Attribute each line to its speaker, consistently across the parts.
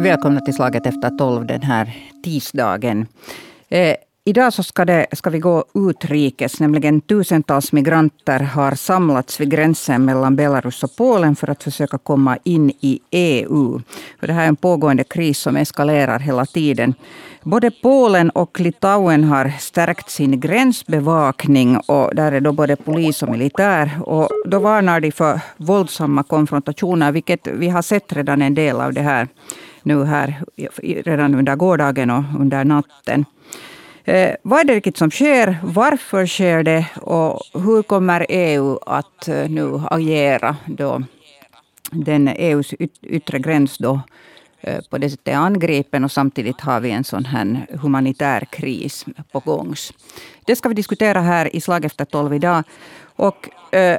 Speaker 1: Välkomna till Slaget efter tolv den här tisdagen. Eh, idag så ska, det, ska vi gå utrikes, nämligen tusentals migranter har samlats vid gränsen mellan Belarus och Polen för att försöka komma in i EU. För det här är en pågående kris som eskalerar hela tiden. Både Polen och Litauen har stärkt sin gränsbevakning och där är då både polis och militär. Och då varnar de för våldsamma konfrontationer, vilket vi har sett redan en del av det här nu här redan under gårdagen och under natten. Eh, vad är det riktigt som sker? Varför sker det? Och hur kommer EU att eh, nu agera då den EUs yttre gräns då eh, på det sättet är angripen och samtidigt har vi en sån här humanitär kris på gång. Det ska vi diskutera här i Slag efter tolv idag. Och, eh,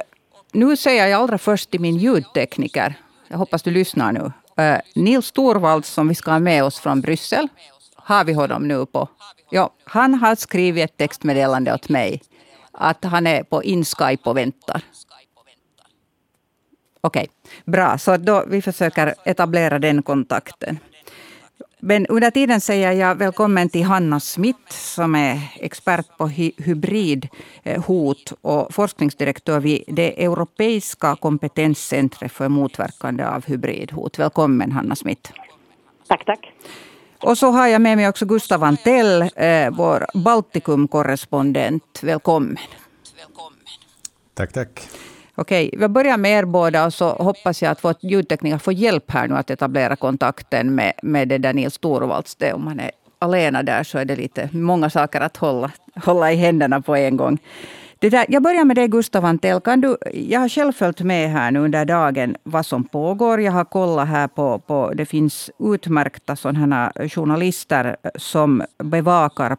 Speaker 1: nu säger jag allra först till min ljudtekniker, jag hoppas du lyssnar nu, Eh, Nils Torvalds som vi ska ha med oss från Bryssel. Har vi honom nu på? Ja, han har skrivit ett textmeddelande åt mig att han är på InSkype och väntar. Okej, okay. bra. Så då vi försöker etablera den kontakten. Men under tiden säger jag välkommen till Hanna Smith som är expert på hybridhot och forskningsdirektör vid det europeiska kompetenscentret för motverkande av hybridhot. Välkommen Hanna Smith.
Speaker 2: Tack, tack.
Speaker 1: Och så har jag med mig också Gustav Antell, eh, vår Baltikum-korrespondent. Välkommen.
Speaker 3: Tack, tack.
Speaker 1: Okej, vi börjar med er båda och så hoppas jag att vår ljudtekniker får hjälp här nu att etablera kontakten med, med det där Nils Torvalds. Det, om man är alena där så är det lite många saker att hålla, hålla i händerna på en gång. Det där, jag börjar med dig Gustav Antell. Kan du, jag har själv följt med här nu under dagen vad som pågår. Jag har kollat här på, på det finns utmärkta sådana journalister som bevakar eh,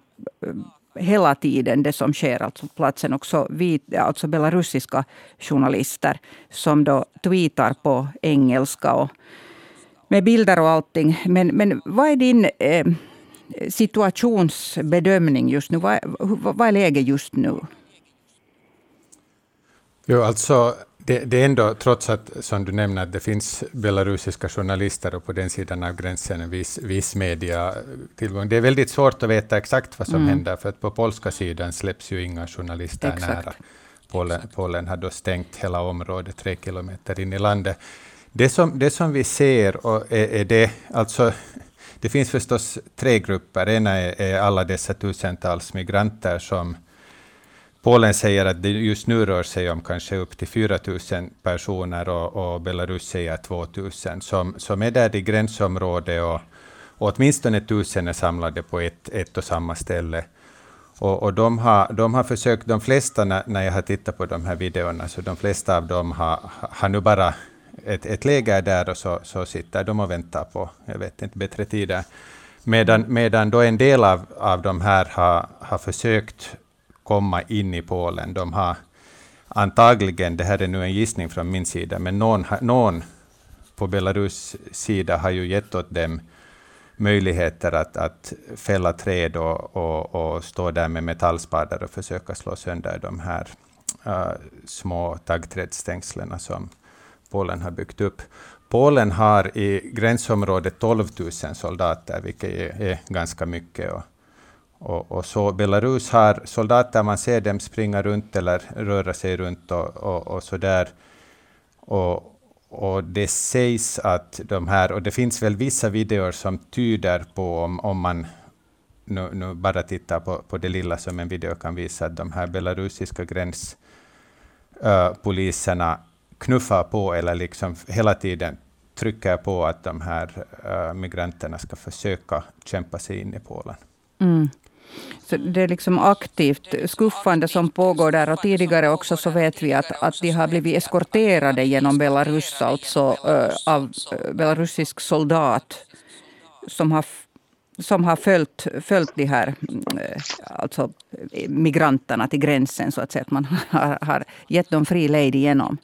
Speaker 1: hela tiden det som sker, alltså platsen. Också vit, alltså belarusiska journalister som då tweetar på engelska och med bilder och allting. Men, men vad är din eh, situationsbedömning just nu? Vad, vad är läget just nu?
Speaker 3: Jo, alltså det, det, är ändå, trots att, som du nämner, att det finns belarusiska journalister och på den sidan av gränsen en viss, viss mediatillgång. Det är väldigt svårt att veta exakt vad som mm. händer, för att på polska sidan släpps ju inga journalister exakt. nära. Polen, Polen har då stängt hela området tre kilometer in i landet. Det som, det som vi ser och är, är det, alltså, det finns förstås tre grupper. Ena är, är alla dessa tusentals migranter som Polen säger att det just nu rör sig om kanske upp till 4 000 personer och, och Belarus säger 2 000 som, som är där i gränsområdet och, och åtminstone tusen är samlade på ett, ett och samma ställe. Och, och de, har, de har försökt, de flesta när, när jag har tittat på de här videorna, så de flesta av dem har, har nu bara ett, ett läger där och så, så sitter de och väntar på, jag vet inte, bättre tider. Medan, medan då en del av, av de här har, har försökt komma in i Polen. De har antagligen, det här är nu en gissning från min sida, men någon, någon på Belarus sida har ju gett åt dem möjligheter att, att fälla träd och, och, och stå där med metallspadar och försöka slå sönder de här uh, små taggträdsstängslen som Polen har byggt upp. Polen har i gränsområdet 12 000 soldater, vilket är, är ganska mycket. Och och, och, så Belarus har soldater, man ser dem springa runt eller röra sig runt och, och, och så där. Och, och det sägs att de här, och det finns väl vissa videor som tyder på, om, om man nu, nu bara tittar på, på det lilla som en video kan visa, att de här belarusiska gränspoliserna knuffar på eller liksom hela tiden trycker på att de här migranterna ska försöka kämpa sig in i Polen.
Speaker 1: Mm. Så det är liksom aktivt skuffande som pågår där. Och tidigare också så vet vi att, att de har blivit eskorterade genom Belarus, alltså äh, av äh, belarusisk soldat som har som har följt, följt de här eh, alltså migranterna till gränsen, så att säga. Att man har, har gett dem fri lejd igenom.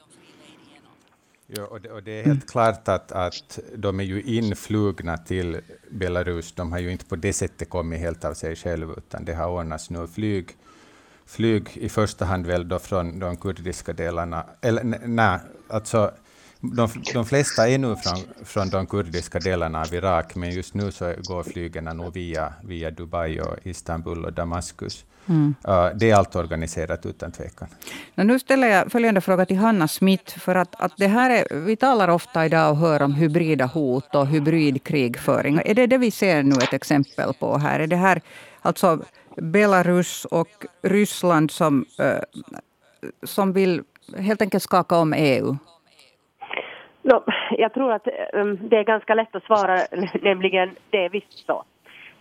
Speaker 3: Ja, och det, och det, är helt klart att, att de är ju influgna till Belarus. De har ju inte på det sättet kommit helt av sig själva, utan det har ordnats nu flyg, flyg i första hand väl då från de kurdiska delarna. Eller nej, alltså de, de flesta är nu från, från de kurdiska delarna av Irak, men just nu så går flygen nog via, via Dubai och Istanbul och Damaskus. Mm. Uh, det är allt organiserat utan tvekan.
Speaker 1: Nu ställer jag följande fråga till Hanna Smith. För att, att det här är, vi talar ofta idag och hör om hybrida hot och hybridkrigföring. Är det det vi ser nu ett exempel på här? Är det här alltså Belarus och Ryssland som, uh, som vill helt enkelt skaka om EU?
Speaker 2: No, jag tror att um, det är ganska lätt att svara, nämligen det är visst så.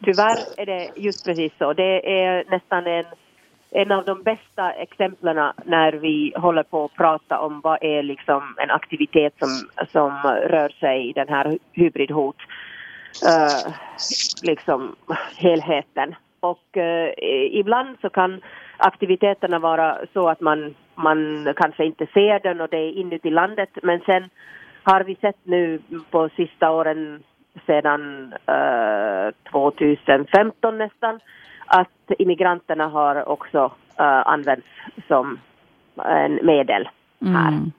Speaker 2: Tyvärr är det just precis så. Det är nästan en, en av de bästa exemplen när vi håller på att prata om vad är liksom en aktivitet som, som rör sig i den här hybridhot, uh, liksom helheten. Och uh, ibland så kan aktiviteterna vara så att man, man kanske inte ser den och det är inuti landet men sen har vi sett nu på sista åren sedan eh, 2015 nästan att immigranterna har också uh, använts som en medel här. Mm.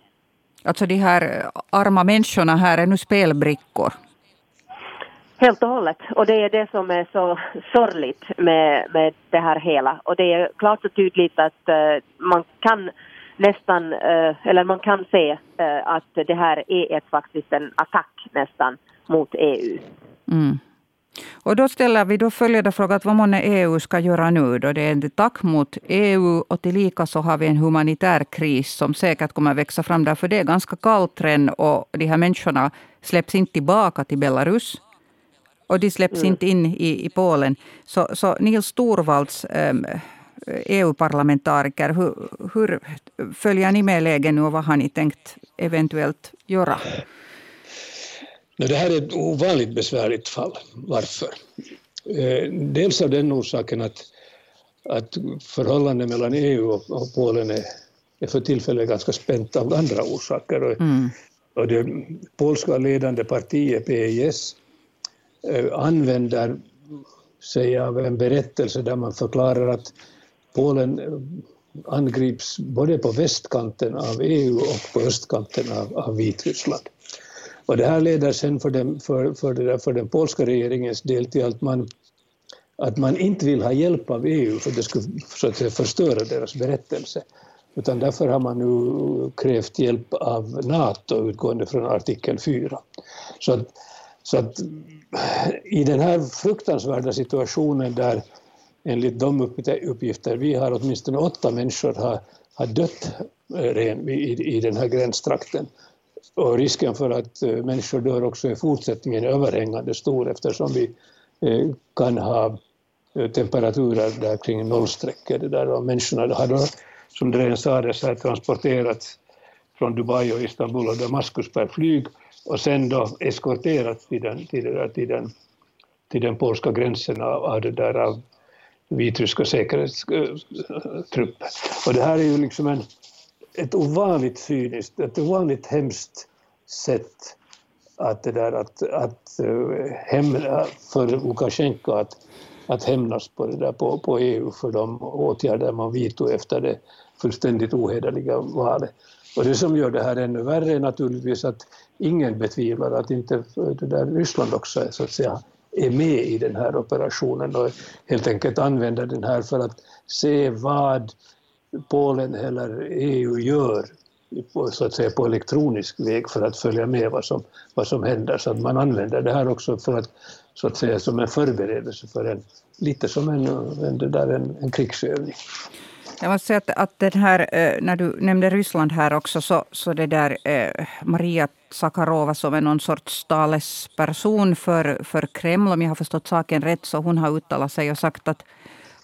Speaker 1: Alltså de här arma människorna här är nu spelbrickor?
Speaker 2: Helt och hållet. Och det är det som är så sorgligt med, med det här hela. Och det är klart och tydligt att uh, man kan nästan, uh, eller man kan se uh, att det här är ett, faktiskt en attack nästan mot EU. Mm.
Speaker 1: Och då ställer vi då följande fråga, vad månne EU ska göra nu? Då det är en attack mot EU och tillika så har vi en humanitär kris som säkert kommer växa fram där, för det är ganska kallt redan och de här människorna släpps inte tillbaka till Belarus. Och de släpps mm. inte in i, i Polen. Så, så Nils Torvalds, EU-parlamentariker, hur, hur följer ni med läget nu och vad har ni tänkt eventuellt göra?
Speaker 4: Det här är ett ovanligt besvärligt fall. Varför? Eh, dels av den orsaken att, att förhållandet mellan EU och, Polen är, är för tillfället ganska spänt av andra orsaker. Mm. Och det polska ledande partiet PIS eh, använder sig av en berättelse där man förklarar att Polen eh, angrips både på västkanten av EU och på östkanten av, av Vitryssland. Och det här leder sen för den, för, för, det där, för den polska regeringens del till att man, att man inte vill ha hjälp av EU för det skulle så att säga, förstöra deras berättelse. Utan därför har man nu krävt hjälp av NATO utgående från artikel 4. Så att, så att i den här fruktansvärda situationen där enligt de uppgifter vi har åtminstone åtta människor har, har dött eh, i, i den här gränstrakten och risken för att eh, människor dör också i fortsättningen är överhängande stor eftersom vi eh, kan ha eh, temperaturer där kring nollstrecket. och människorna har då, som det redan sades, här transporterats från Dubai och Istanbul och Damaskus per flyg och sen då eskorterats till den, till den, till den, till den polska gränsen av, av det där av vitryska säkerhetstrupper. Och det här är ju liksom en, ett ovanligt cyniskt, ett ovanligt hemskt sätt att, det där, att, att eh, hämna, för Lukasjenko att, att hämnas på, det där, på, på EU för de åtgärder man vidtog efter det fullständigt ohederliga valet. Och det som gör det här ännu värre är naturligtvis att ingen betvivlar att inte det där Ryssland också så att säga, är med i den här operationen och helt enkelt använder den här för att se vad Polen eller EU gör så att säga, på elektronisk väg för att följa med vad som, vad som händer. Så att man använder det här också för att, så att säga, som en förberedelse för en, lite som en, en, det där, en, en krigsövning.
Speaker 1: Jag måste säga att, att den här, eh, när du nämnde Ryssland här också, så, så det där eh, Maria Sakarova som är någon sorts talesperson för, för Kreml, om jag har förstått saken rätt, så hon har uttalat sig och sagt att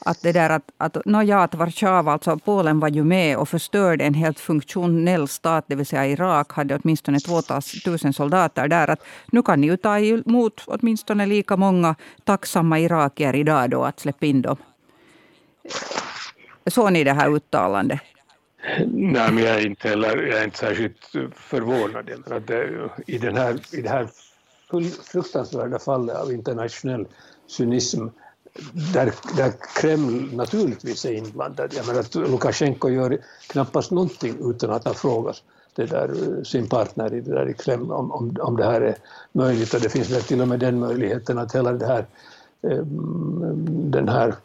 Speaker 1: att det där att, att, no ja, att Warszawa, alltså Polen var ju med och förstörde en helt funktionell stat, det vill säga Irak hade åtminstone 2000 soldater där. Att nu kan ni ju ta emot åtminstone lika många tacksamma irakier idag då, att släppa in dem. Såg ni det här uttalandet?
Speaker 4: Nej, men jag är inte, heller, jag är inte särskilt förvånad. Att det, i, den här, I det här fruktansvärda fallet av internationell cynism där, där Kreml naturligtvis är inblandad. Jag menar, Lukasjenko gör knappast någonting utan att ha frågat, det där, eh, sin partner i, det där i Kreml om, om, om det här är möjligt. Och det finns väl till och med den möjligheten att hela det här, eh, den här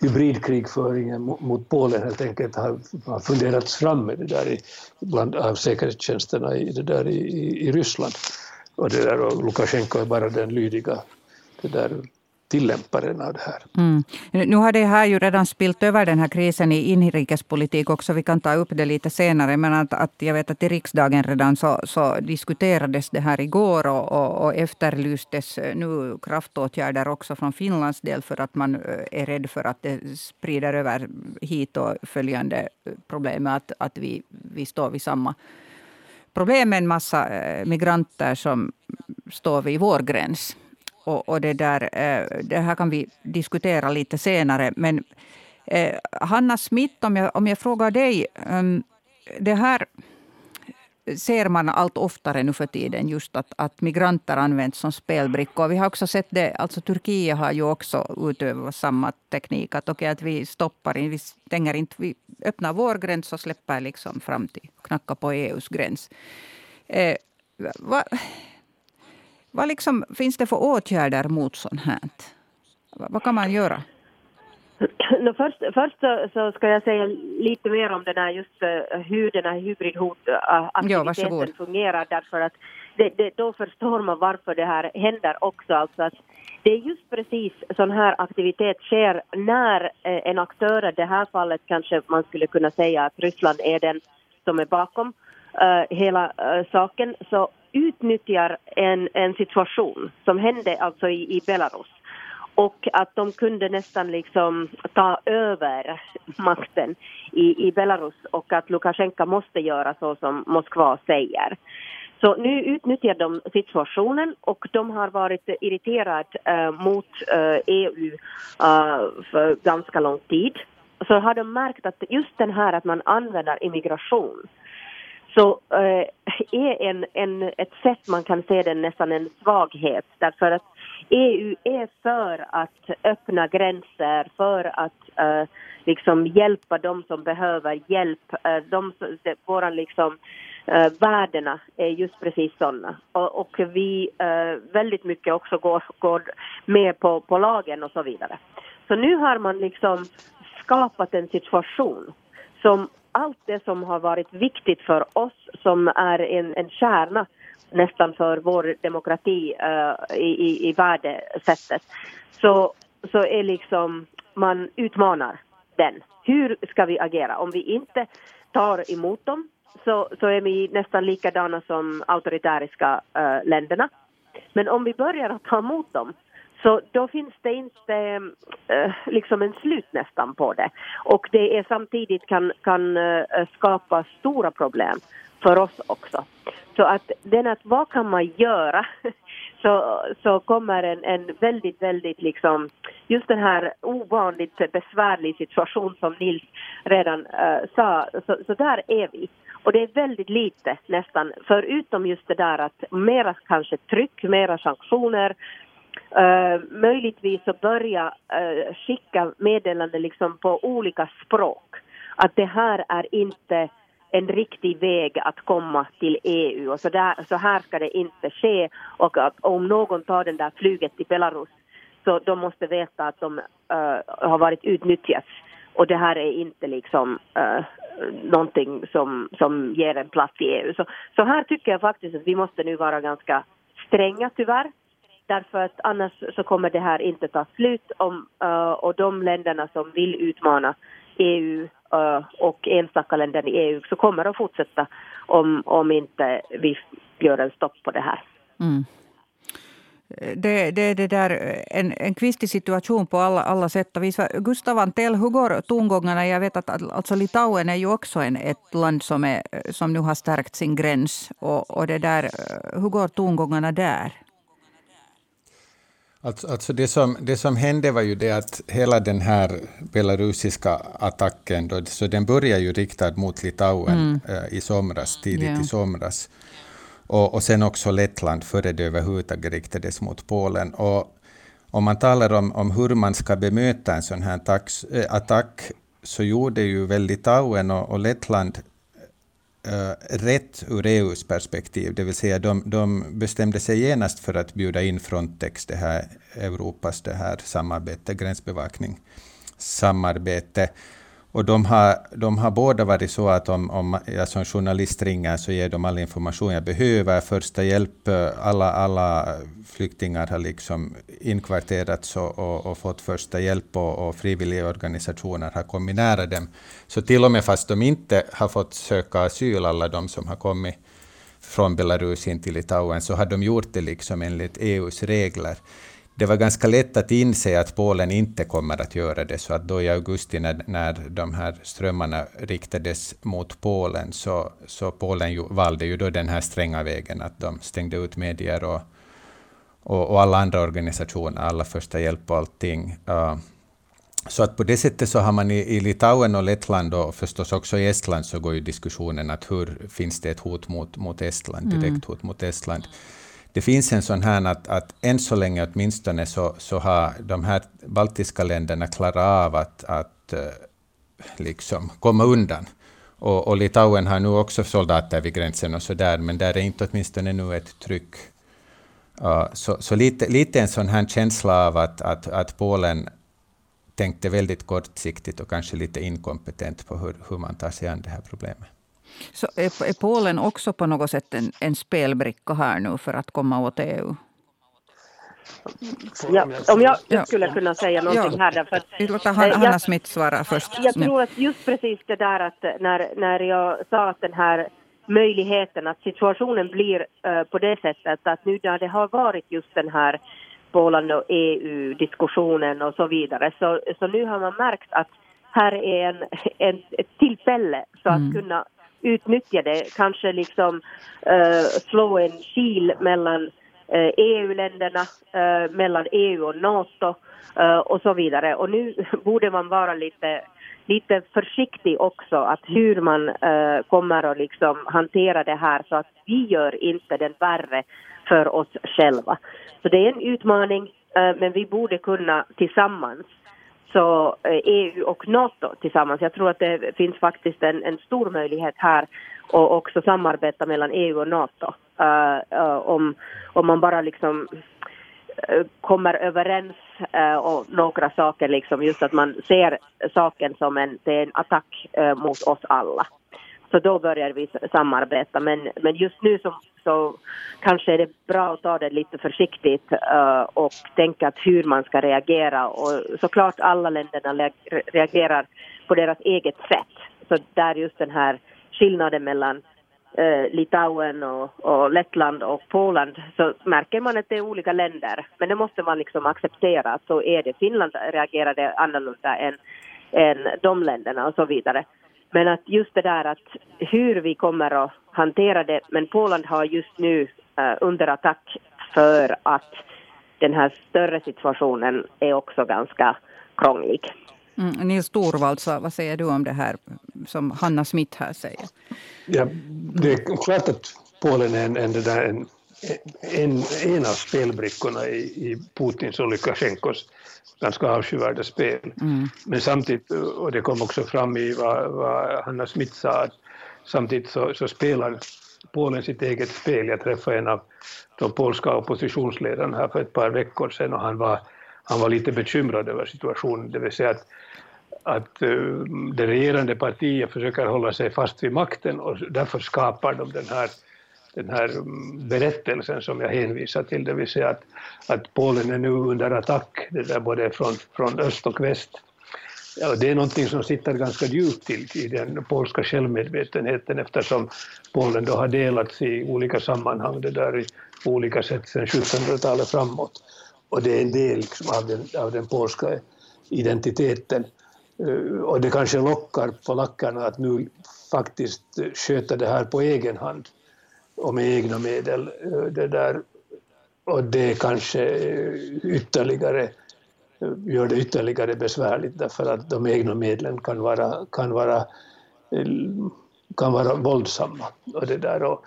Speaker 4: hybridkrigföringen mot Polen helt enkelt har, har funderats fram med det där i, bland, av säkerhetstjänsterna i, det där i, i, i Ryssland. Och, det där, och Lukasjenko är bara den lydiga det där, tillämparen av det här.
Speaker 1: Mm. Nu har det här ju redan spilt över den här krisen i inrikespolitik också. Vi kan ta upp det lite senare. Men att, att jag vet att i riksdagen redan så, så diskuterades det här igår och, och, och efterlystes nu kraftåtgärder också från Finlands del för att man eh, är rädd för att det sprider över hit och följande problem att, att vi, vi står vid samma problem med en massa eh, migranter som står vid vår gräns. Och, och, det, där, eh, det här kan vi diskutera lite senare. Men eh, Hanna Smith, om jag, om jag frågar dig. Ehm, det här ser man allt oftare nu för tiden, just att, att migranter används som spelbrickor. Vi har också sett det, alltså Turkiet har ju också utövat samma teknik. Att, okay, att vi stoppar, vi stänger inte, vi öppnar vår gräns och släpper liksom fram till, knackar på EUs gräns. Eh, va, vad liksom, finns det för åtgärder mot sånt här? Vad kan man göra?
Speaker 2: No, först först så, så, ska jag säga lite mer om den här just uh, hur den här hybridhotaktiviteten uh, fungerar därför att det, det, då förstår man varför det här händer också. Alltså att det är just precis sån här aktivitet sker när uh, en aktör, i det här fallet kanske man skulle kunna säga att Ryssland är den som är bakom hela saken, så utnyttjar en, en situation som hände alltså i, i Belarus och att de kunde nästan liksom ta över makten i, i Belarus och att Lukasjenko måste göra så som Moskva säger. Så nu utnyttjar de situationen och de har varit irriterade eh, mot eh, EU eh, för ganska lång tid. Så har de märkt att just den här att man använder immigration så eh, är en, en, ett sätt man kan se det nästan en svaghet därför att EU är för att öppna gränser, för att eh, liksom hjälpa de som behöver hjälp. Eh, de, de, våra liksom, eh, värdena är just precis sådana. Och, och vi eh, väldigt mycket också går, går med på, på lagen och så vidare. Så nu har man liksom skapat en situation som allt det som har varit viktigt för oss som är en, en kärna nästan för vår demokrati uh, i, i, i värdesättet så, så är liksom man utmanar den. Hur ska vi agera? Om vi inte tar emot dem så, så är vi nästan likadana som auktoritäriska uh, länderna. Men om vi börjar att ta emot dem så då finns det inte äh, liksom en slut nästan på det. Och det är samtidigt kan, kan äh, skapa stora problem för oss också. Så att den att vad kan man göra så, så kommer en, en väldigt, väldigt liksom just den här ovanligt besvärlig situation som Nils redan äh, sa, så, så där är vi. Och det är väldigt lite nästan, förutom just det där att mera kanske tryck, mera sanktioner, Uh, möjligtvis att börja uh, skicka meddelanden liksom på olika språk. Att det här är inte en riktig väg att komma till EU och så, där, så här ska det inte ske och att om någon tar den där flyget till Belarus så de måste veta att de uh, har varit utnyttjats och det här är inte liksom uh, någonting som, som ger en plats i EU. Så, så här tycker jag faktiskt att vi måste nu vara ganska stränga tyvärr Därför att annars så kommer det här inte ta slut om, uh, och de länderna som vill utmana EU uh, eh, och enstaka länder i EU så kommer att fortsätta om, om inte vi gör en stopp på det här. Mm.
Speaker 1: Det, det, det där, en, en kvistig situation på alla, alla sätt och vis. Gustav Antell, hur går tongångarna? Jag vet att alltså Litauen är ju också en, ett land som, är, som nu har stärkt sin gräns. Och, och det där, eh, hur går tongångarna där?
Speaker 3: Alltså, alltså det, som, det som hände var ju det att hela den här belarusiska attacken, då, så den började ju riktad mot Litauen mm. äh, i somras, tidigt yeah. i somras. Och, och sen också Lettland före det överhuvudtaget riktades mot Polen. Och om man talar om, om hur man ska bemöta en sån här attack, äh, attack så gjorde ju väl Litauen och, och Lettland uh, rätt ur EUs perspektiv, det vill säga de, de bestämde sig genast för att bjuda in Frontex, det här Europas det här samarbete, gränsbevakning, samarbete. Och de har, de har båda varit så att om, om alltså jag som journalist ringer så ger de all information jag behöver, första hjälp, eh, alla, alla flyktingar har liksom inkvarterats och, och, och fått första hjälp och, och frivilliga organisationer har kommit nära dem. Så till och med fast de inte har fått söka asyl, alla de som har kommit från Belarus in till Litauen, så har de gjort det liksom enligt EUs regler det var ganska lätt att inse att Polen inte kommer att göra det, så att då i augusti när, när de här strömmarna riktades mot Polen, så, så Polen ju, valde ju då den här stränga vägen, att de stängde ut medier och, och, och alla andra organisationer, alla första hjälp och allting. Uh, så att på det sättet så har man i, i Litauen och Lettland och förstås också i Estland så går ju diskussionen att hur finns det ett hot mot, mot Estland, direkt mm. hot mot Estland det finns en sån här att, att än så länge åtminstone så, så har de här baltiska länderna klarat av att, att eh, liksom komma undan. Och, och Litauen har nu också soldater vid gränsen och så där, men där är inte åtminstone nu ett tryck. Uh, så så lite, lite en sån här känsla av att, att, att Polen tänkte väldigt kortsiktigt och kanske lite inkompetent på hur, hur man tar sig an det här problemet.
Speaker 1: Så är, är Polen också på något sätt en, en spelbricka här nu för att komma åt EU?
Speaker 2: Ja, om jag ja. skulle kunna säga någonting ja. här. Därför
Speaker 1: Vi låter Hanna, Hanna Smith svara först.
Speaker 2: Jag tror att just precis det där att när, när jag sa att den här möjligheten att situationen blir uh, på det sättet att nu när det har varit just den här Polen och EU-diskussionen och så vidare så, så nu har man märkt att här är en, en, ett tillfälle så att mm. kunna utnyttja det, kanske liksom uh, slå en kil mellan eh, uh, EU-länderna, uh, eh, mellan EU och NATO och så vidare. Och nu borde man vara lite lite försiktig också att hur man uh, kommer att liksom hantera det här så att vi gör inte den värre för oss själva. Så det är en utmaning uh, men vi borde kunna tillsammans så eh, EU och NATO tillsammans. Jag tror att det finns faktiskt en, en stor möjlighet här och också samarbeta mellan EU och NATO. Uh, uh, om, om man bara liksom uh, kommer överens om några saker, liksom just att man ser saken som en, det är en attack mot oss alla. Så då börjar vi samarbeta. Men, men just nu så, så kanske är det bra att ta det lite försiktigt uh, och tänka hur man ska reagera. Och såklart alla länderna reagerar på deras eget sätt. Så där just den här skillnaden mellan uh, Litauen och, och Lettland och Polen så märker man att det är olika länder. Men det måste man liksom acceptera så är det. Finland reagerade annorlunda än, än de länderna och så vidare. Men att just det där att hur vi kommer att hantera det, men Polen har just nu uh, under attack för att den här större situationen är också ganska krånglig.
Speaker 1: Mm, Nils Torvalds, vad säger du om det här som Hanna Smith här säger?
Speaker 4: Ja, det är klart att Polen är en, en, där, en, en, en av spelbrickorna i, i Putins och Lukasjenkos ganska avskyvärda spel. Mm. Men samtidigt, och det kom också fram i vad, vad Hanna Smith sa, samtidigt så, så spelar Polen sitt eget spel. Jag träffade en av de polska oppositionsledarna här för ett par veckor sedan och han var, han var lite bekymrad över situationen, det vill säga att att uh, det regerande partiet försöker hålla sig fast vid makten och därför skapar de den här den här mm, berättelsen som jag hänvisar till, det vill säga att, att Polen är nu under attack, det där både från, från öst och väst. Ja, det är någonting som sitter ganska djupt i, i den polska självmedvetenheten eftersom Polen då har delats i olika sammanhang, det där i olika sätt sedan 1700-talet framåt. Och det är en del liksom av, den, av den polska identiteten. Eh, och det kanske lockar polackerna att nu faktiskt sköta det här på egen hand och med egna medel. Eh, det där, och det kanske eh, ytterligare eh, gör det ytterligare besvärligt därför att de egna medlen kan vara, kan vara, kan vara våldsamma. Och det där, och,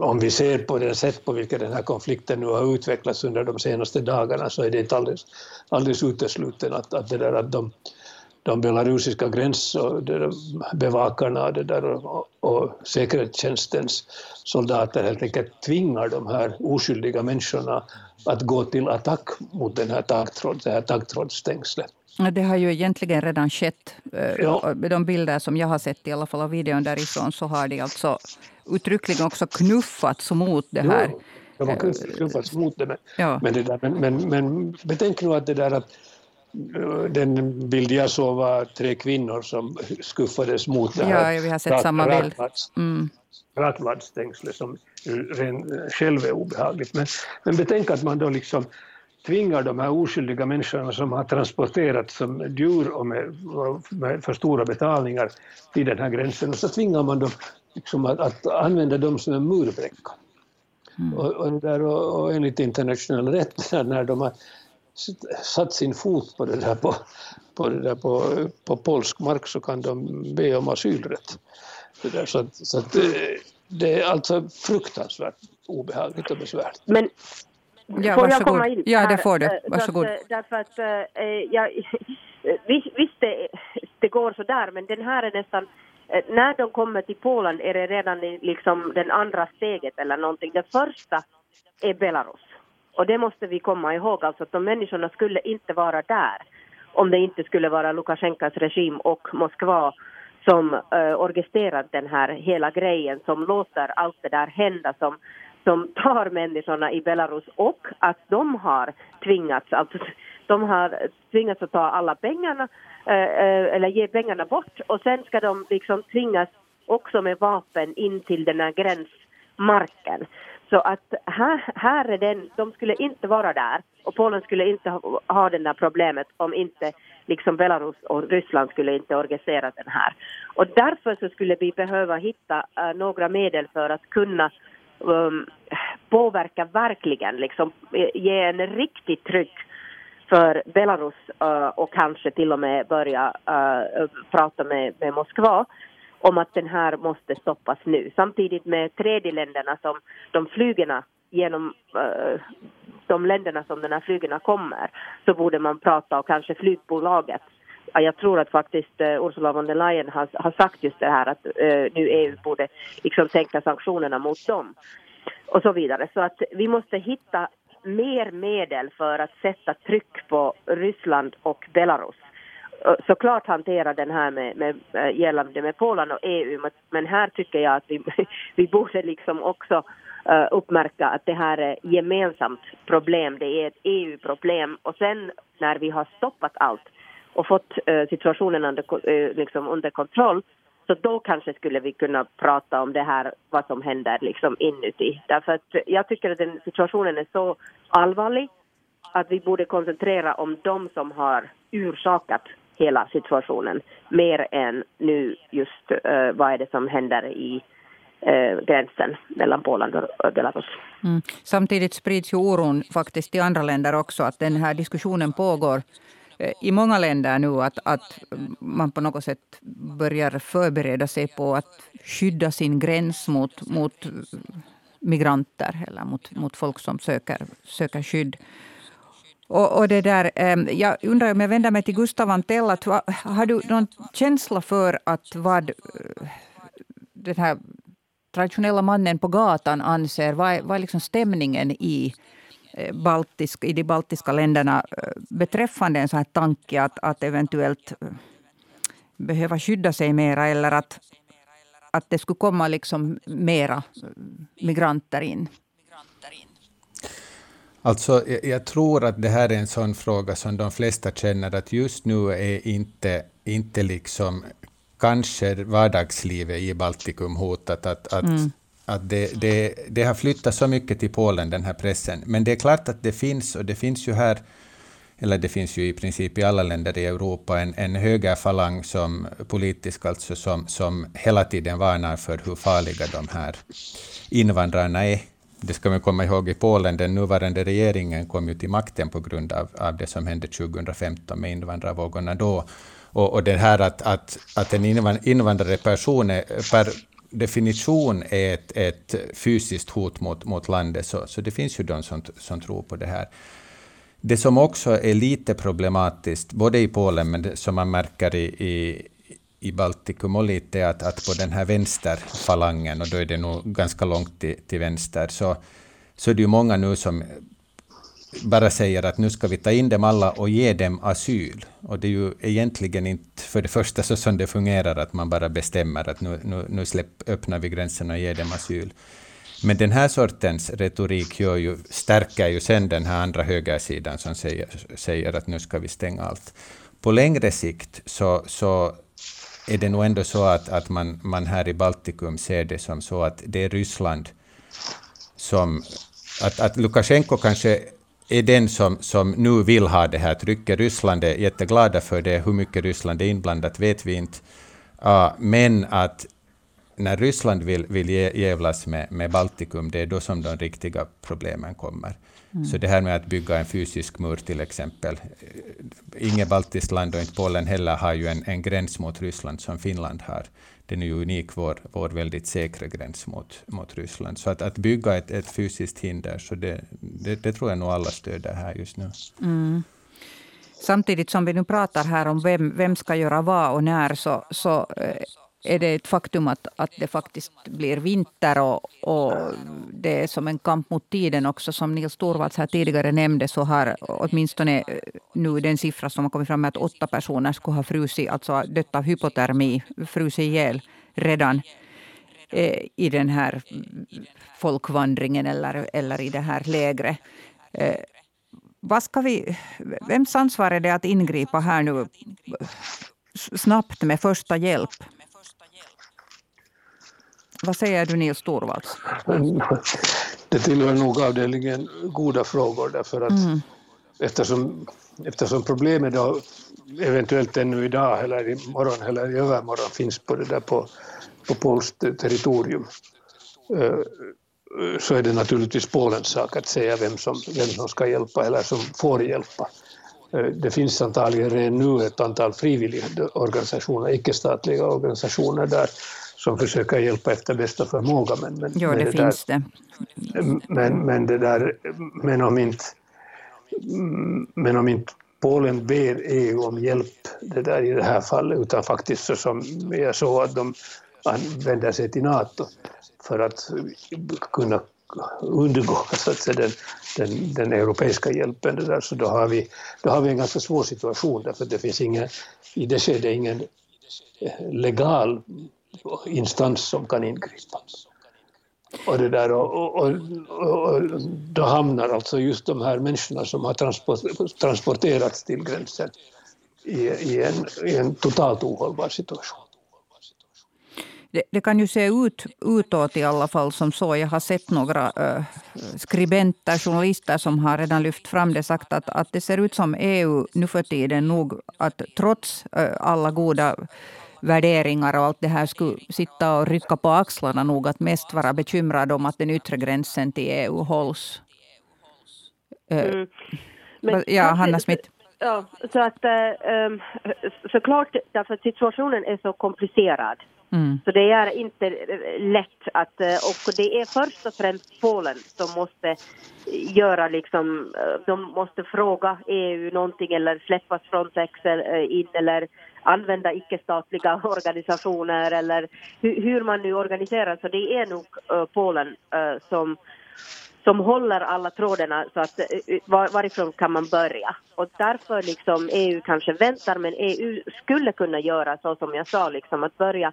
Speaker 4: om vi ser på det sätt på vilket den här konflikten nu har utvecklats under de senaste dagarna så är det inte alldeles, alldeles uteslutet att, att, det där, att de, de belarusiska gränsbevakarna det där, och, och säkerhetstjänstens soldater helt enkelt tvingar de här oskyldiga människorna att gå till attack mot den här taggtråd, det här taggtrådsstängslet.
Speaker 1: Det har ju egentligen redan skett. Eh, ja. De bilder som jag har sett, i alla fall av videon därifrån, så har de alltså uttryckligen också knuffats mot det här. Jo,
Speaker 4: de har knuffats mot det. Men, ja. men, det där, men, men, men betänk nu att det där att den bild jag såg var tre kvinnor som skuffades mot det
Speaker 1: här. Ja, vi har sett samma bild.
Speaker 4: Mm. Rattvadstängslet som själv är obehagligt. Men, men betänk att man då liksom tvingar de här oskyldiga människorna som har transporterats som djur och med, med för stora betalningar till den här gränsen och så tvingar man dem liksom att, att använda dem som en murbräcka. Mm. Och, och, där, och, och enligt internationell rätt när de har satt sin fot på det där på, på, det där på, på polsk mark så kan de be om asylrätt. Det där, så att, så att, det är alltså fruktansvärt obehagligt och besvärligt.
Speaker 2: Men
Speaker 1: ja, får jag komma in? Ja, det får du. Eh, varsågod.
Speaker 2: Därför, därför att äh, jag, visst, det, det går så där, men den här är nästan eh, när de kommer till Polen är det redan liksom den andra steget eller någonting. Det första är Belarus. Och det måste vi komma ihåg, alltså att de människorna skulle inte vara där om det inte skulle vara Lukasjenkos regim och Moskva som eh, uh, orkestrerar den här hela grejen, som låter allt det där hända, som, som tar människorna i Belarus och att de har tvingats, alltså de har tvingats att ta alla pengarna uh, uh, eller ge pengarna bort och sen ska de liksom tvingas också med vapen in till den här gränsmarken. Så att här, här är den, de skulle inte vara där och Polen skulle inte ha, ha det där problemet om inte liksom Belarus och Ryssland skulle inte organisera den här. Och därför så skulle vi behöva hitta uh, några medel för att kunna um, påverka verkligen, liksom eh, ge en riktigt tryck för Belarus uh, och kanske till och med börja uh, prata med, med Moskva om att den här måste stoppas nu. Samtidigt med tredjeländerna som de flygerna genom eh, de länderna som den här flygerna kommer så borde man prata och kanske flygbolaget jag tror att faktiskt uh, Ursula von der Leyen har, har sagt just det här att uh, nu EU borde liksom sänka sanktionerna mot dem och så vidare. Så att vi måste hitta mer medel för att sätta tryck på Ryssland och Belarus såklart hantera den här med, med, eh, gällande med Polen och EU, men här tycker jag att vi, vi borde liksom också uh, uppmärka att det här är gemensamt problem, det är ett EU-problem och sen när vi har stoppat allt och fått uh, situationen under, uh, liksom under kontroll så då kanske skulle vi kunna prata om det här, vad som händer liksom inuti. Därför att jag tycker att den situationen är så allvarlig att vi borde koncentrera om de som har orsakat hela situationen mer än nu just uh, vad är det som händer i uh, gränsen mellan Polen och Belarus. Mm.
Speaker 1: Samtidigt sprids ju oron faktiskt i andra länder också att den här diskussionen pågår eh, i många länder nu att, att man på något sätt börjar förbereda sig på att skydda sin gräns mot, mot migranter eller mot, mot folk som söker, söker skydd. Och, och, det där, ehm, jag undrar om jag vänder mig till Gustav Antell. Att, har du någon känsla för att vad eh, den här traditionella mannen på gatan anser? Vad är, vad är liksom stämningen i, eh, baltisk, i de baltiska länderna eh, beträffande en sån här tanke att, att eventuellt behöva skydda sig mera eller att, att det skulle komma liksom mera migranter in?
Speaker 3: Alltså, jag, jag, tror att det här är en sån fråga som de flesta känner att just nu är inte, inte liksom kanske vardagslivet i Baltikum hotat. Att, att, mm. att det, det, det har flyttat så mycket till Polen, den här pressen. Men det är klart att det finns, och det finns ju här eller det finns ju i princip i alla länder i Europa, en, en högerfalang som politisk, alltså som, som hela tiden varnar för hur farliga de här invandrarna är det ska man komma ihåg i Polen, den nuvarande regeringen kom ju till makten på grund av, av det som hände 2015 med invandrarvågorna då. Och, och det här att, att, att en invandrare person är, per definition är ett, ett fysiskt hot mot, mot landet, så, så det finns ju de som, som tror på det här. Det som också är lite problematiskt, både i Polen, men som man märker i, i, i Baltikum och lite att, att på den här vänsterfalangen, och då är det nog ganska långt till, till vänster, så, så är det ju många nu som bara säger att nu ska vi ta in dem alla och ge dem asyl. Och det är ju egentligen inte för det första så som det fungerar, att man bara bestämmer att nu, nu, nu släpp, öppnar vi gränserna och ger dem asyl. Men den här sortens retorik gör ju, stärker ju sen den här andra högersidan som säger, säger att nu ska vi stänga allt. På längre sikt så, så är det nog ändå så att, att man, man här i Baltikum ser det som så att det är Ryssland som... Att, att Lukasjenko kanske är den som, som nu vill ha det här trycket. Ryssland är jätteglada för det. Hur mycket Ryssland är inblandat vet vi inte. Uh, men att när Ryssland vill, vill jävlas med, med Baltikum, det är då som de riktiga problemen kommer. Mm. Så det här med att bygga en fysisk mur till exempel. Inget baltiskt land och inte Polen heller har ju en, en gräns mot Ryssland som Finland har. Den är ju unik, vår, vår väldigt säkra gräns mot, mot Ryssland. Så att, att bygga ett, ett fysiskt hinder, så det, det, det tror jag nog alla stöder här just nu.
Speaker 1: Mm. Samtidigt som vi nu pratar här om vem, vem ska göra vad och när, så, så eh, är det ett faktum att, att det faktiskt blir vinter och, och det är som en kamp mot tiden också. Som Nils Torvalds här tidigare nämnde så har åtminstone eh, nu den siffra som har kommit fram med att åtta personer skulle ha frusit, alltså dött av hypotermi, frusit ihjäl redan eh, i den här folkvandringen eller, eller i det här lägret. Eh, vad ska vi, vems ansvar är det att ingripa här nu snabbt med första hjälp? Vad säger du Nils Torvalds?
Speaker 4: Det tillhör nog avdelningen goda frågor därför att mm. eftersom, eftersom problemet då eventuellt ännu idag eller imorgon eller i övermorgon finns på det där på, på polskt territorium eh, så är det naturligtvis Polens sak att säga vem som, vem som ska hjälpa eller som får hjälpa. Eh, det finns antagligen redan nu ett antal frivilliga organisationer, icke-statliga organisationer där som försöker hjälpa efter bästa förmåga.
Speaker 1: Men, men, jo, det, det finns där,
Speaker 4: det. Men, men, det där, men, om inte, men om inte Polen ber EU om hjälp det där i det här fallet, utan faktiskt så som jag såg att de vänder sig till NATO för att kunna undgå så att säga, den, den, den europeiska hjälpen. Det där. Så då har, vi, då har vi en ganska svår situation därför att det finns ingen, i det skedet ingen legal instans som kan ingripa. Och, det där, och, och, och, då hamnar alltså just de här människorna som har transport, transporterats till gränsen i, i, en, i en totalt ohållbar situation.
Speaker 1: Det, det, kan ju se ut utåt i alla fall som så. Jag har sett några äh, skribenter, journalister som har redan lyft fram det, sagt att, att det ser ut som EU nu för tiden nog att trots äh, alla goda värderingar och allt det här skulle sitta och rycka på axlarna nog att mest vara bekymrad om att den yttre gränsen till EU hålls. Eh, mm. Men, ja, Hanna Smith.
Speaker 2: Ja, så att um, såklart, därför att situationen är så komplicerad. Mm. Så det är inte lätt att, och det är först och främst Polen som måste göra liksom, de måste fråga EU någonting eller släppas Frontex in eller använda icke-statliga organisationer eller hur, hur, man nu organiserar. Så det är nog uh, Polen uh, som, som håller alla trådarna så att uh, var, varifrån kan man börja. Och därför liksom EU kanske väntar men EU skulle kunna göra så som jag sa liksom att börja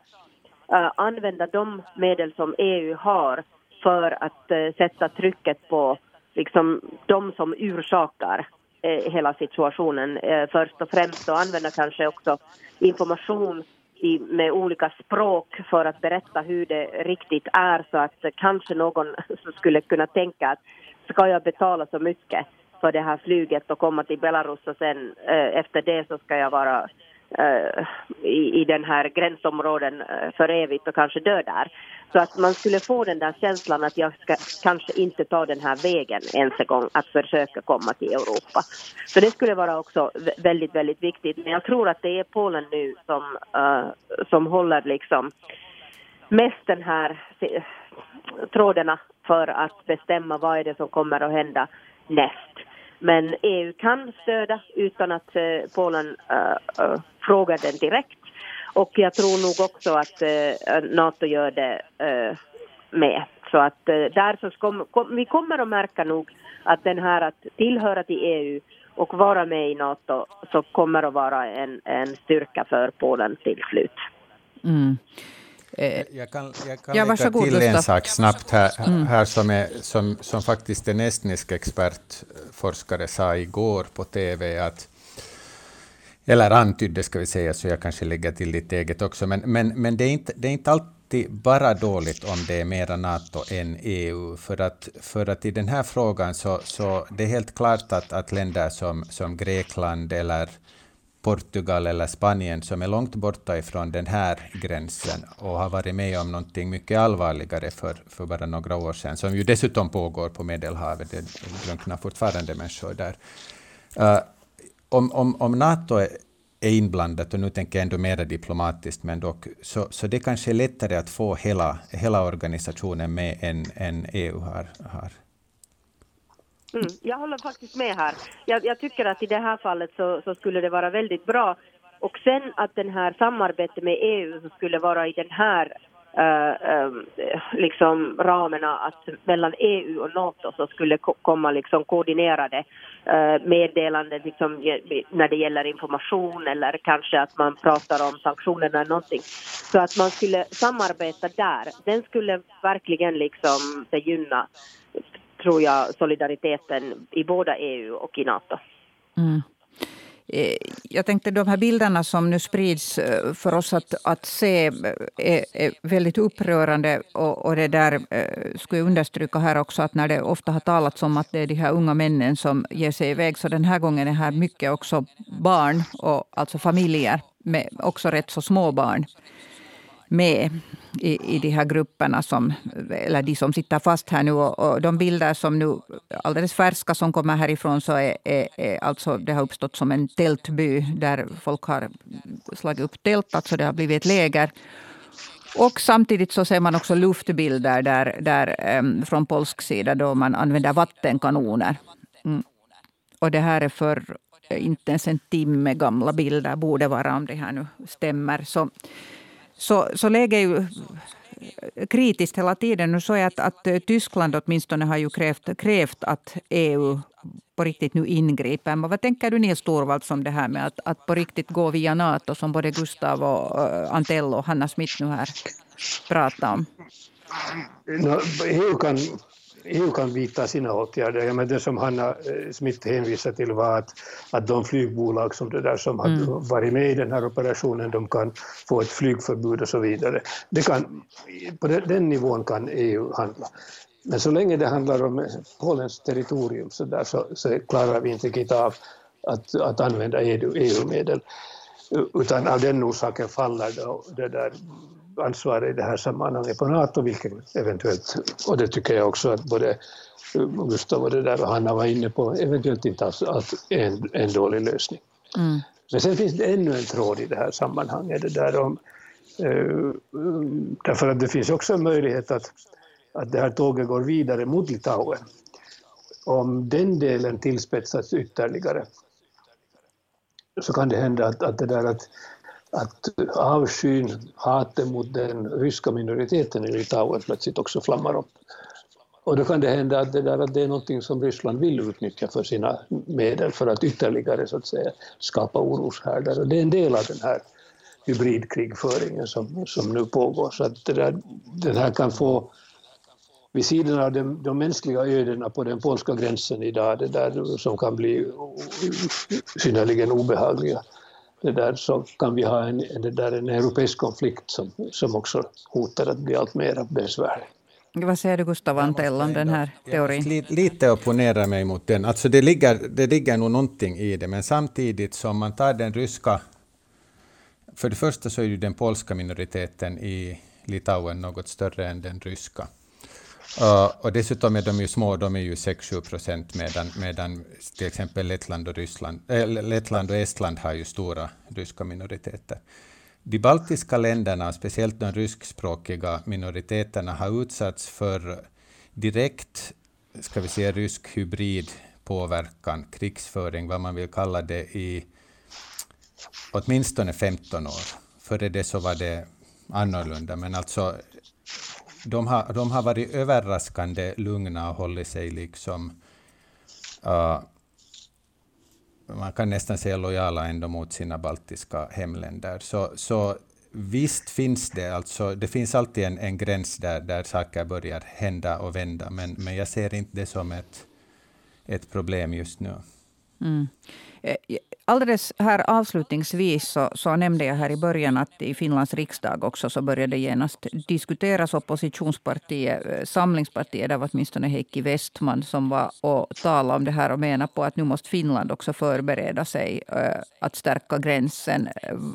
Speaker 2: använda de medel som EU har för att sätta trycket på liksom de som orsakar Eh, hela situationen. Eh, först och främst och använda kanske också information i, med olika språk för att berätta hur det riktigt är så att kanske någon skulle kunna tänka att ska jag betala så mycket för det här flyget och komma till Belarus och sen eh, efter det så ska jag vara Eh, i, i den här gränsområden eh, för evigt och kanske dö där. Så att man skulle få den där känslan att jag ska kanske inte ta den här vägen ens en gång att försöka komma till Europa. Så det skulle vara också väldigt, väldigt viktigt. Men jag tror att det är Polen nu som, uh, som håller liksom mest den här trådarna för att bestämma vad är det som kommer att hända näst. Men EU kan stödja utan att uh, Polen uh, frågar den direkt. Och jag tror nog också att Nato gör det med. Så att där så kom, kom, vi kommer att märka nog att den här att tillhöra till EU och vara med i Nato så kommer att vara en, en styrka för Polen till slut.
Speaker 3: Mm. Eh, jag kan, jag kan ja, lägga till Gustav. en sak snabbt här, mm. här som, är, som, som faktiskt en estnisk expertforskare sa igår på TV, att, eller antydde ska vi säga, så jag kanske lägger till lite eget också, men, men, men det, är inte, det är inte alltid bara dåligt om det är mera NATO än EU, för att, för att i den här frågan så, så det är helt klart att, att länder som, som Grekland eller Portugal eller Spanien som är långt borta ifrån den här gränsen och har varit med om någonting mycket allvarligare för, för bara några år sedan, som ju dessutom pågår på Medelhavet. Det drunknar fortfarande människor där. Uh, om, om, om NATO är, är inblandat, och nu tänker jag ändå mer diplomatiskt, men dock, så, så det kanske är lättare att få hela, hela organisationen med än, än EU har. har.
Speaker 2: Mm, jag håller faktiskt med här. Jag, jag, tycker att i det här fallet så, så, skulle det vara väldigt bra. Och sen att den här samarbetet med EU skulle vara i den här uh, liksom ramarna att mellan EU och NATO så skulle komma liksom koordinerade uh, meddelanden liksom, när det gäller information eller kanske att man pratar om sanktioner eller någonting. Så att man skulle samarbeta där, den skulle verkligen liksom gynna tror jag, solidariteten i båda EU och i Nato. Mm.
Speaker 1: Eh, jag tänkte de här bilderna som nu sprids eh, för oss att, att se eh, är, är väldigt upprörande. Och, och det där skulle jag understryka här också att när det ofta har talats om att det är de här unga männen som ger sig iväg, så den här gången är här mycket också barn, och alltså familjer med också rätt så små barn med i, i de här grupperna, som, eller de som sitter fast här nu. Och, och de bilder som nu alldeles färska som kommer härifrån, så är, är, är, alltså, det har uppstått som en tältby där folk har slagit upp tält, alltså det har blivit ett läger. Och samtidigt så ser man också luftbilder där, där, ehm, från polsk sida då man använder vattenkanoner. Mm. Och det här är för eh, inte ens en timme gamla bilder, borde vara om det här nu stämmer. Så, så, så läget är ju kritiskt hela tiden. Nu såg jag att, att eh, Tyskland åtminstone har ju krävt, krävt att EU på riktigt nu ingriper. Men vad tänker du Nils Torvalds om det här med att, att på riktigt gå via Nato som både Gustav och eh, uh, Antello och Hanna Smith nu här pratar om?
Speaker 4: No, EU kan EU kan vidta sina åtgärder. Ja, men det som Hanna eh, Smith hänvisade till var att, att de flygbolag som, det där som mm. har varit med i den här operationen, de kan få ett flygförbud och så vidare. Det kan, på den nivån kan EU handla. Men så länge det handlar om Polens territorium så, där, så, så klarar vi inte av att, att använda EU-medel. Utan av den orsaken faller då det där ansvaret i det här sammanhanget på NATO, vilket eventuellt, och det tycker jag också att både Gustav och, det där och Hanna var inne på, eventuellt inte alls att en, en dålig lösning. Mm. Men sen finns det ännu en tråd i det här sammanhanget, det där om, eh, därför att det finns också en möjlighet att, att det här tåget går vidare mot Litauen. Om den delen tillspetsas ytterligare så kan det hända att, att det där att att avskyn, hatet mot den ryska minoriteten i Litauen plötsligt också flammar upp. Och då kan det hända att det, där, att det är någonting som Ryssland vill utnyttja för sina medel för att ytterligare så att säga, skapa oroshärdar. Och det är en del av den här hybridkrigföringen som, som nu pågår. Så att det där, den här kan få, vid sidan av de, de mänskliga ödena på den polska gränsen idag, det där som kan bli synnerligen obehagliga, det där, så kan vi ha en, det där, en europeisk konflikt som, som också hotar att bli allt mer besvärlig.
Speaker 1: Vad säger du Gustav Antell om den här teorin?
Speaker 3: Lite opponerar mig mot den. Alltså det, ligger, det ligger nog någonting i det, men samtidigt som man tar den ryska... För det första så är ju den polska minoriteten i Litauen något större än den ryska. Uh, och dessutom är de ju små, de är ju 6-7 procent, medan, medan till exempel Lettland och, Ryssland, äh, Lettland och Estland har ju stora ryska minoriteter. De baltiska länderna, speciellt de ryskspråkiga minoriteterna, har utsatts för direkt ska vi säga, rysk hybrid påverkan, krigsföring, vad man vill kalla det, i åtminstone 15 år. Före det så var det annorlunda, men alltså de har, de har varit överraskande lugna och hållit sig liksom uh, man kan nästan säga lojala ändå mot sina baltiska hemländer. Så, så visst finns det, alltså, det finns alltid en, en gräns där, där saker börjar hända och vända, men, men jag ser inte det som ett, ett problem just nu.
Speaker 1: Mm. Eh, alldeles här avslutningsvis så, så, nämnde jag här i början att i Finlands riksdag också så började genast diskuteras oppositionspartiet, eh, Samlingspartiet, där var åtminstone Heikki Westman som var och talade om det här och menade på att nu måste Finland också förbereda sig eh, att stärka gränsen.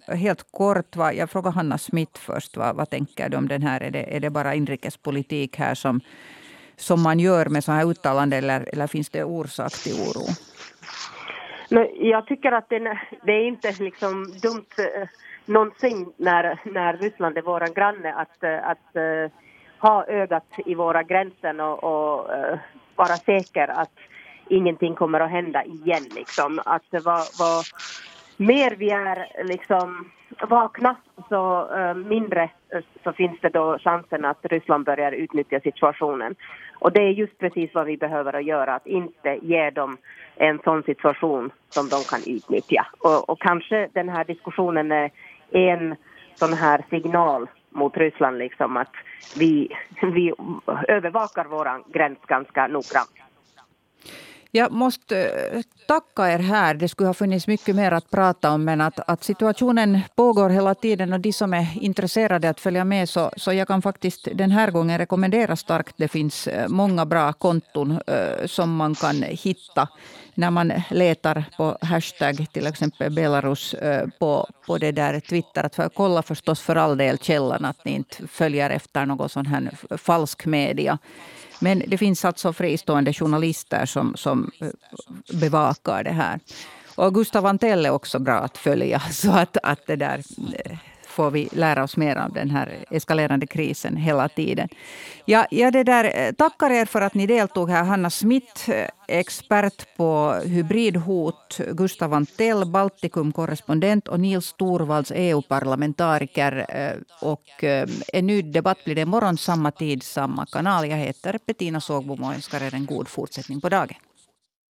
Speaker 1: Helt kort, va, jag frågar Hanna Smith först, va, vad tänker du om den här? Är det, är det bara inrikespolitik här som, som man gör med sådana här uttalanden eller, eller finns det orsak till oro?
Speaker 2: Jag tycker att det, det är inte liksom dumt eh, någonsin när, när Ryssland är vår granne att, eh, att uh, ha ögat i våra gränser och, och uh, vara säker att ingenting kommer att hända igen. Liksom. Att vad, vad mer vi är liksom vakna så eh, mindre eh, så finns det då chansen att Ryssland börjar utnyttja situationen. Och det är just precis vad vi behöver göra, att inte ge dem en sån situation som de kan utnyttja. Och, och kanske den här diskussionen är en sån här signal mot Ryssland, liksom att vi, vi övervakar vår gräns ganska noggrant.
Speaker 1: Jag måste eh, tacka er här. Det skulle ha funnits mycket mer att prata om, men att, att situationen pågår hela tiden och de som är intresserade att följa med, så, så jag kan faktiskt den här gången rekommendera starkt. Det finns eh, många bra konton uh, som man kan hitta när man letar på hashtag till exempel Belarus på, på det där Twitter. Att för, kolla förstås för all del källan, att ni inte följer efter någon sån här falsk media. Men det finns alltså fristående journalister som, som eh, bevakar det här. Och Gustav Antell är också bra att följa. Så att, att det där eh, får vi lära oss mer av den här eskalerande krisen hela tiden. Ja, ja, det där, eh, tackar er för att ni deltog här. Hanna Smith, eh, expert på hybridhot, Gustav Antell, Baltikum-korrespondent och Nils Torvalds, EU-parlamentariker. Eh, och en ny debatt blir det imorgon, samma tid, samma kanal. Jag heter Bettina Sågbom och önskar er en god fortsättning på dagen.